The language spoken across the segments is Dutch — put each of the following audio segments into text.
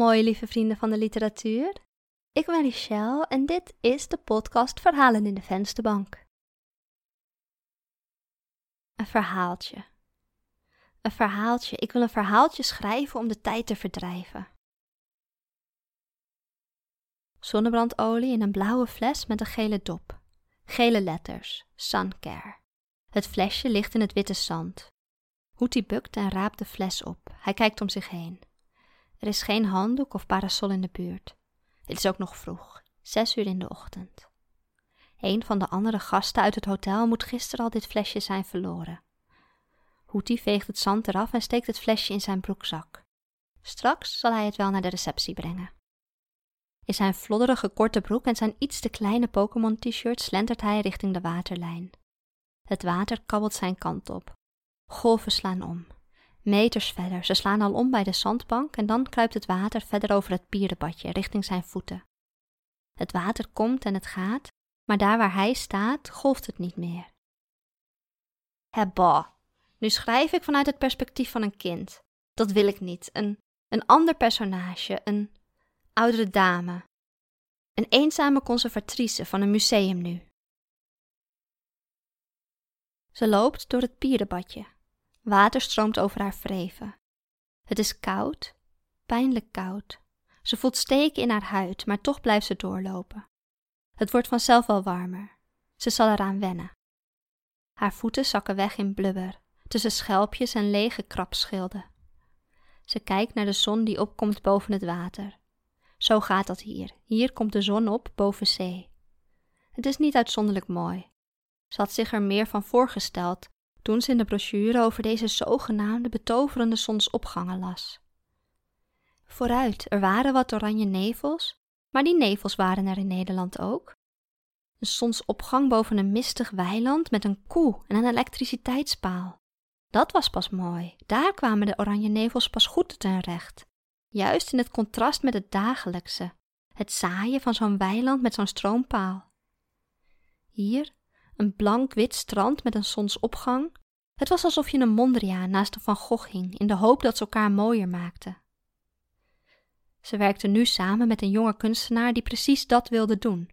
mooie lieve vrienden van de literatuur. Ik ben Richelle en dit is de podcast Verhalen in de Vensterbank. Een verhaaltje. Een verhaaltje. Ik wil een verhaaltje schrijven om de tijd te verdrijven. Zonnebrandolie in een blauwe fles met een gele dop. Gele letters. Suncare. Het flesje ligt in het witte zand. Hoetie bukt en raapt de fles op. Hij kijkt om zich heen. Er is geen handdoek of parasol in de buurt. Het is ook nog vroeg, zes uur in de ochtend. Een van de andere gasten uit het hotel moet gisteren al dit flesje zijn verloren. Hoetie veegt het zand eraf en steekt het flesje in zijn broekzak. Straks zal hij het wel naar de receptie brengen. In zijn flodderige korte broek en zijn iets te kleine Pokémon-t-shirt slentert hij richting de waterlijn. Het water kabbelt zijn kant op. Golven slaan om. Meters verder, ze slaan al om bij de zandbank en dan kruipt het water verder over het pierenbadje richting zijn voeten. Het water komt en het gaat, maar daar waar hij staat, golft het niet meer. Hebba, nu schrijf ik vanuit het perspectief van een kind. Dat wil ik niet. Een, een ander personage, een oudere dame. Een eenzame conservatrice van een museum nu. Ze loopt door het pierenbadje. Water stroomt over haar vreven. Het is koud, pijnlijk koud. Ze voelt steken in haar huid, maar toch blijft ze doorlopen. Het wordt vanzelf wel warmer. Ze zal eraan wennen. Haar voeten zakken weg in blubber, tussen schelpjes en lege krabschilden. Ze kijkt naar de zon die opkomt boven het water. Zo gaat dat hier. Hier komt de zon op boven zee. Het is niet uitzonderlijk mooi. Ze had zich er meer van voorgesteld toen ze in de brochure over deze zogenaamde betoverende zonsopgangen las. Vooruit, er waren wat oranje nevels, maar die nevels waren er in Nederland ook. Een zonsopgang boven een mistig weiland met een koe en een elektriciteitspaal. Dat was pas mooi, daar kwamen de oranje nevels pas goed ten recht. Juist in het contrast met het dagelijkse, het zaaien van zo'n weiland met zo'n stroompaal. Hier een blank wit strand met een zonsopgang. Het was alsof je een Mondriaan naast een Van Gogh hing, in de hoop dat ze elkaar mooier maakten. Ze werkte nu samen met een jonge kunstenaar die precies dat wilde doen.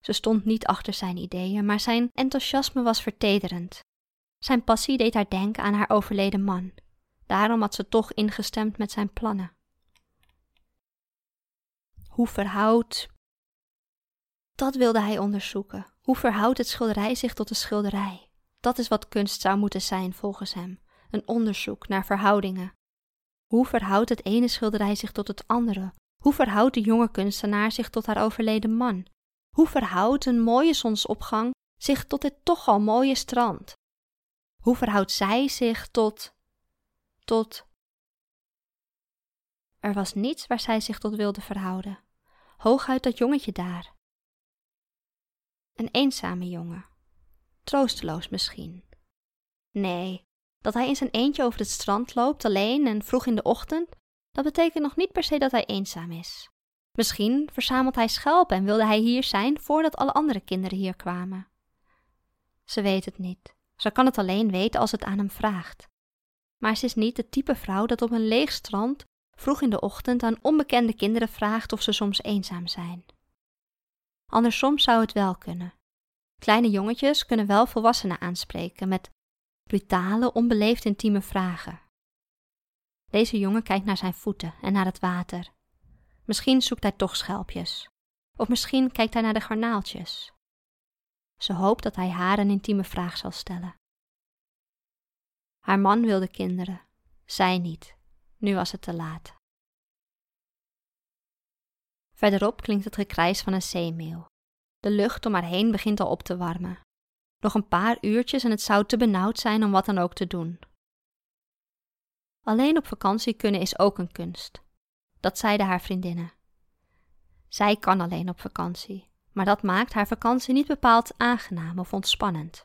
Ze stond niet achter zijn ideeën, maar zijn enthousiasme was vertederend. Zijn passie deed haar denken aan haar overleden man. Daarom had ze toch ingestemd met zijn plannen. Hoe verhoudt. Dat wilde hij onderzoeken. Hoe verhoudt het schilderij zich tot de schilderij? Dat is wat kunst zou moeten zijn volgens hem: een onderzoek naar verhoudingen. Hoe verhoudt het ene schilderij zich tot het andere? Hoe verhoudt de jonge kunstenaar zich tot haar overleden man? Hoe verhoudt een mooie zonsopgang zich tot dit toch al mooie strand? Hoe verhoudt zij zich tot. tot. Er was niets waar zij zich tot wilde verhouden. Hooguit dat jongetje daar, een eenzame jongen. Troosteloos misschien. Nee, dat hij in zijn eentje over het strand loopt, alleen en vroeg in de ochtend, dat betekent nog niet per se dat hij eenzaam is. Misschien verzamelt hij schelpen en wilde hij hier zijn voordat alle andere kinderen hier kwamen. Ze weet het niet. Ze kan het alleen weten als het aan hem vraagt. Maar ze is niet de type vrouw dat op een leeg strand vroeg in de ochtend aan onbekende kinderen vraagt of ze soms eenzaam zijn. Andersom zou het wel kunnen. Kleine jongetjes kunnen wel volwassenen aanspreken met brutale, onbeleefd intieme vragen. Deze jongen kijkt naar zijn voeten en naar het water. Misschien zoekt hij toch schelpjes. Of misschien kijkt hij naar de garnaaltjes. Ze hoopt dat hij haar een intieme vraag zal stellen. Haar man wilde kinderen, zij niet. Nu was het te laat. Verderop klinkt het gekrijs van een zeemeeuw. De lucht om haar heen begint al op te warmen. Nog een paar uurtjes en het zou te benauwd zijn om wat dan ook te doen. Alleen op vakantie kunnen is ook een kunst. Dat zeiden haar vriendinnen. Zij kan alleen op vakantie, maar dat maakt haar vakantie niet bepaald aangenaam of ontspannend.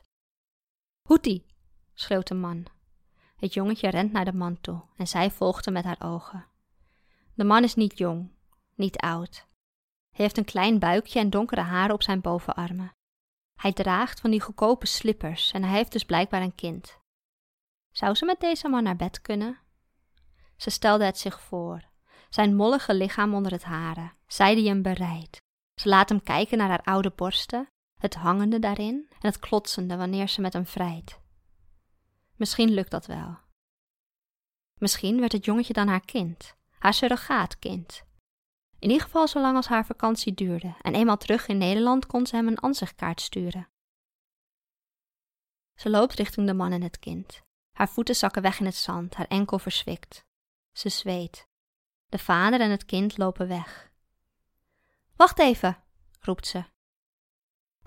Hoetie, schreeuwt de man. Het jongetje rent naar de man toe en zij volgt hem met haar ogen. De man is niet jong, niet oud. Hij heeft een klein buikje en donkere haren op zijn bovenarmen. Hij draagt van die goedkope slippers en hij heeft dus blijkbaar een kind. Zou ze met deze man naar bed kunnen? Ze stelde het zich voor. zijn mollige lichaam onder het haren, zij die hem bereidt. Ze laat hem kijken naar haar oude borsten, het hangende daarin en het klotsende wanneer ze met hem vrijt. Misschien lukt dat wel. Misschien werd het jongetje dan haar kind, haar surrogaatkind. In ieder geval zolang als haar vakantie duurde en eenmaal terug in Nederland kon ze hem een ansichtkaart sturen. Ze loopt richting de man en het kind. Haar voeten zakken weg in het zand, haar enkel verzwikt. Ze zweet. De vader en het kind lopen weg. Wacht even, roept ze.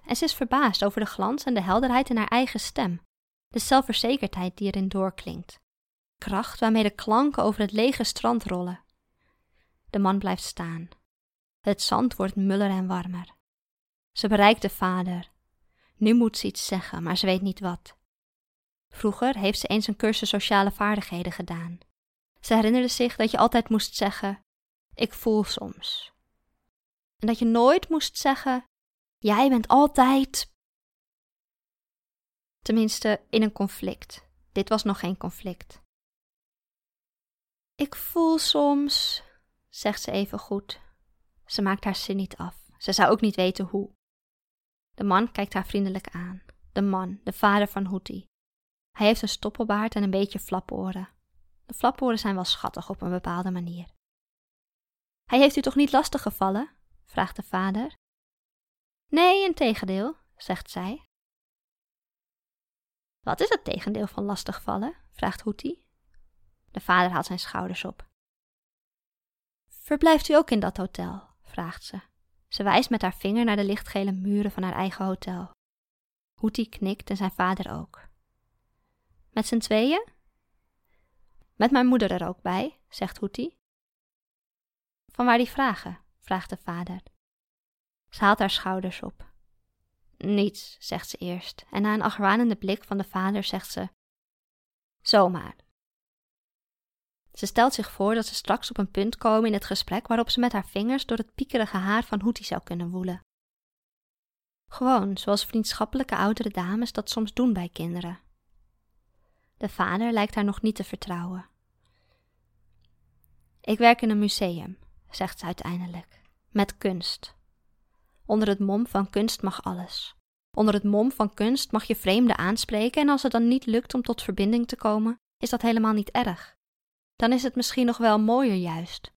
En ze is verbaasd over de glans en de helderheid in haar eigen stem, de zelfverzekerdheid die erin doorklinkt, kracht waarmee de klanken over het lege strand rollen. De man blijft staan. Het zand wordt muller en warmer. Ze bereikt de vader. Nu moet ze iets zeggen, maar ze weet niet wat. Vroeger heeft ze eens een cursus sociale vaardigheden gedaan. Ze herinnerde zich dat je altijd moest zeggen: Ik voel soms. En dat je nooit moest zeggen: Jij bent altijd. Tenminste, in een conflict. Dit was nog geen conflict. Ik voel soms, zegt ze even goed. Ze maakt haar zin niet af. Ze zou ook niet weten hoe. De man kijkt haar vriendelijk aan. De man, de vader van Hoetie. Hij heeft een stoppelbaard en een beetje flaporen. De flaporen zijn wel schattig op een bepaalde manier. Hij heeft u toch niet lastig gevallen? vraagt de vader. Nee, in tegendeel, zegt zij. Wat is het tegendeel van lastigvallen? vraagt Hoetie. De vader haalt zijn schouders op. Verblijft u ook in dat hotel? vraagt ze. Ze wijst met haar vinger naar de lichtgele muren van haar eigen hotel. Hoetie knikt en zijn vader ook. Met z'n tweeën? Met mijn moeder er ook bij, zegt Hoetie. Van waar die vragen? vraagt de vader. Ze haalt haar schouders op. Niets, zegt ze eerst, en na een argwanende blik van de vader zegt ze: Zomaar. Ze stelt zich voor dat ze straks op een punt komen in het gesprek waarop ze met haar vingers door het piekerige haar van Hoetie zou kunnen woelen. Gewoon, zoals vriendschappelijke oudere dames dat soms doen bij kinderen. De vader lijkt haar nog niet te vertrouwen. Ik werk in een museum, zegt ze uiteindelijk, met kunst. Onder het mom van kunst mag alles. Onder het mom van kunst mag je vreemden aanspreken en als het dan niet lukt om tot verbinding te komen, is dat helemaal niet erg. Dan is het misschien nog wel mooier juist,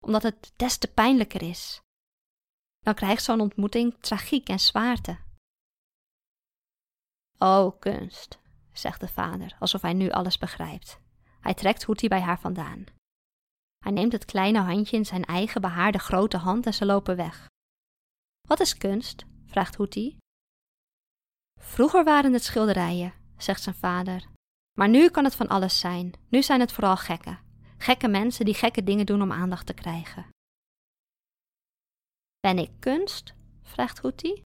omdat het des te pijnlijker is. Dan krijgt zo'n ontmoeting tragiek en zwaarte. Oh, kunst, zegt de vader, alsof hij nu alles begrijpt. Hij trekt Hoetie bij haar vandaan. Hij neemt het kleine handje in zijn eigen behaarde grote hand en ze lopen weg. Wat is kunst? vraagt Hoetie. Vroeger waren het schilderijen, zegt zijn vader. Maar nu kan het van alles zijn. Nu zijn het vooral gekken. Gekke mensen die gekke dingen doen om aandacht te krijgen. Ben ik kunst? vraagt Hoetie.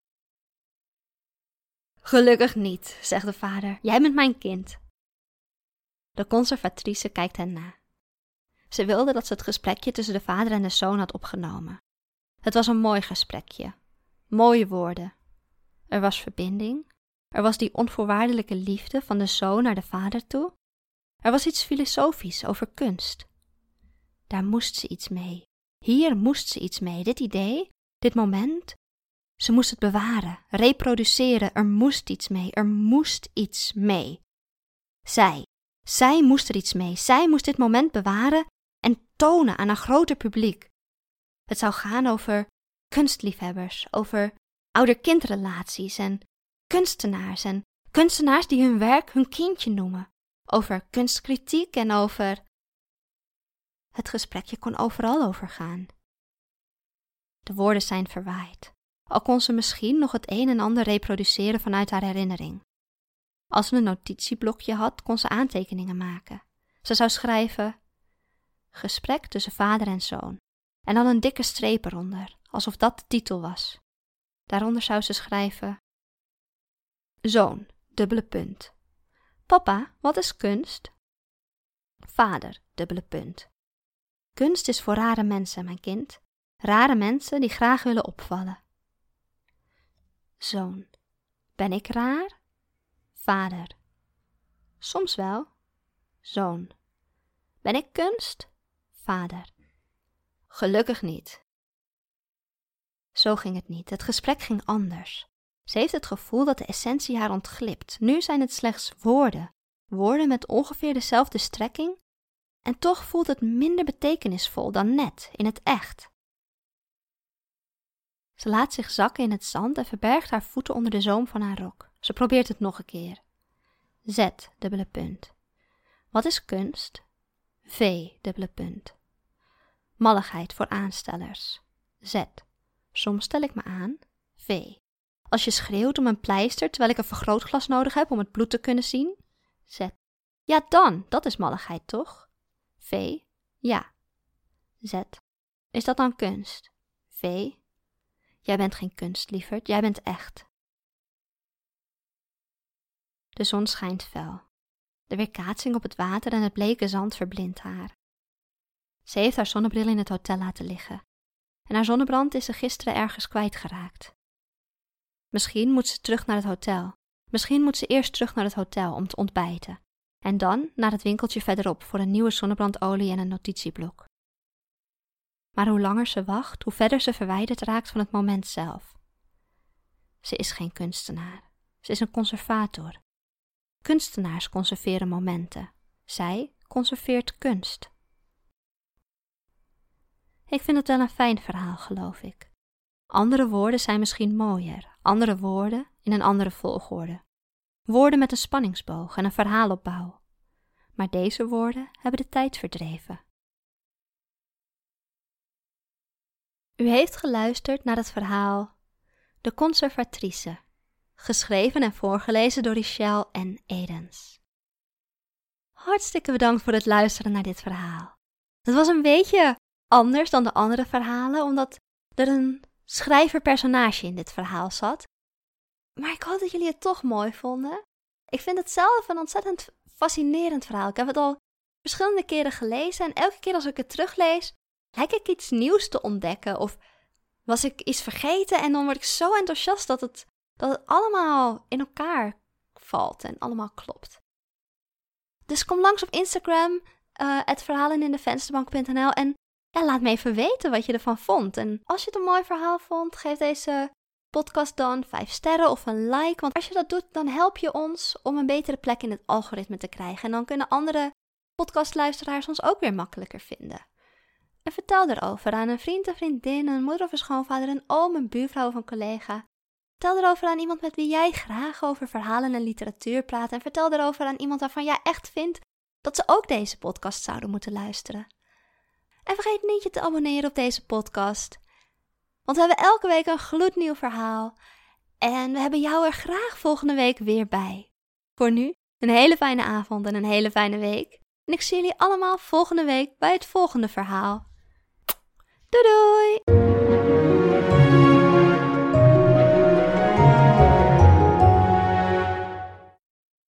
Gelukkig niet, zegt de vader. Jij bent mijn kind. De conservatrice kijkt hen na. Ze wilde dat ze het gesprekje tussen de vader en de zoon had opgenomen. Het was een mooi gesprekje. Mooie woorden. Er was verbinding. Er was die onvoorwaardelijke liefde van de zoon naar de vader toe. Er was iets filosofisch over kunst. Daar moest ze iets mee. Hier moest ze iets mee. Dit idee, dit moment, ze moest het bewaren, reproduceren. Er moest iets mee. Er moest iets mee. Zij, zij moest er iets mee. Zij moest dit moment bewaren en tonen aan een groter publiek. Het zou gaan over kunstliefhebbers, over ouder-kindrelaties en kunstenaars en kunstenaars die hun werk hun kindje noemen, over kunstkritiek en over. Het gesprekje kon overal over gaan. De woorden zijn verwaaid al kon ze misschien nog het een en ander reproduceren vanuit haar herinnering. Als ze een notitieblokje had, kon ze aantekeningen maken. Ze zou schrijven: Gesprek tussen vader en zoon. En dan een dikke streep eronder, alsof dat de titel was. Daaronder zou ze schrijven: Zoon, dubbele punt. Papa, wat is kunst? Vader, dubbele punt. Kunst is voor rare mensen, mijn kind. Rare mensen die graag willen opvallen. Zoon. Ben ik raar? Vader. Soms wel. Zoon. Ben ik kunst? Vader. Gelukkig niet. Zo ging het niet. Het gesprek ging anders. Ze heeft het gevoel dat de essentie haar ontglipt. Nu zijn het slechts woorden. Woorden met ongeveer dezelfde strekking. En toch voelt het minder betekenisvol dan net, in het echt. Ze laat zich zakken in het zand en verbergt haar voeten onder de zoom van haar rok. Ze probeert het nog een keer. Z, dubbele punt. Wat is kunst? V, dubbele punt. Malligheid voor aanstellers. Z. Soms stel ik me aan. V. Als je schreeuwt om een pleister terwijl ik een vergrootglas nodig heb om het bloed te kunnen zien. Z. Ja, dan, dat is malligheid, toch? V. Ja. Z. Is dat dan kunst? V. Jij bent geen kunst, lieverd, jij bent echt. De zon schijnt fel. De weerkaatsing op het water en het bleke zand verblindt haar. Ze heeft haar zonnebril in het hotel laten liggen. En haar zonnebrand is ze gisteren ergens kwijtgeraakt. Misschien moet ze terug naar het hotel. Misschien moet ze eerst terug naar het hotel om te ontbijten. En dan naar het winkeltje verderop voor een nieuwe zonnebrandolie en een notitieblok. Maar hoe langer ze wacht, hoe verder ze verwijderd raakt van het moment zelf. Ze is geen kunstenaar. Ze is een conservator. Kunstenaars conserveren momenten. Zij conserveert kunst. Ik vind het wel een fijn verhaal, geloof ik. Andere woorden zijn misschien mooier, andere woorden in een andere volgorde. Woorden met een spanningsboog en een verhaalopbouw. Maar deze woorden hebben de tijd verdreven. U heeft geluisterd naar het verhaal De Conservatrice, geschreven en voorgelezen door Richelle en Edens. Hartstikke bedankt voor het luisteren naar dit verhaal. Het was een beetje anders dan de andere verhalen, omdat er een schrijverpersonage in dit verhaal zat. Maar ik hoop dat jullie het toch mooi vonden. Ik vind het zelf een ontzettend fascinerend verhaal. Ik heb het al verschillende keren gelezen en elke keer als ik het teruglees, lijkt ik iets nieuws te ontdekken of was ik iets vergeten en dan word ik zo enthousiast dat het, dat het allemaal in elkaar valt en allemaal klopt. Dus kom langs op Instagram, uh, de vensterbank.nl en laat me even weten wat je ervan vond. En als je het een mooi verhaal vond, geef deze podcast dan 5 sterren of een like. Want als je dat doet, dan help je ons om een betere plek in het algoritme te krijgen. En dan kunnen andere podcastluisteraars ons ook weer makkelijker vinden. En vertel erover aan een vriend, een vriendin, een moeder of een schoonvader, een oom, een buurvrouw of een collega. Vertel erover aan iemand met wie jij graag over verhalen en literatuur praat. En vertel erover aan iemand waarvan jij echt vindt dat ze ook deze podcast zouden moeten luisteren. En vergeet niet je te abonneren op deze podcast. Want we hebben elke week een gloednieuw verhaal. En we hebben jou er graag volgende week weer bij. Voor nu, een hele fijne avond en een hele fijne week. En ik zie jullie allemaal volgende week bij het volgende verhaal. Doei doei!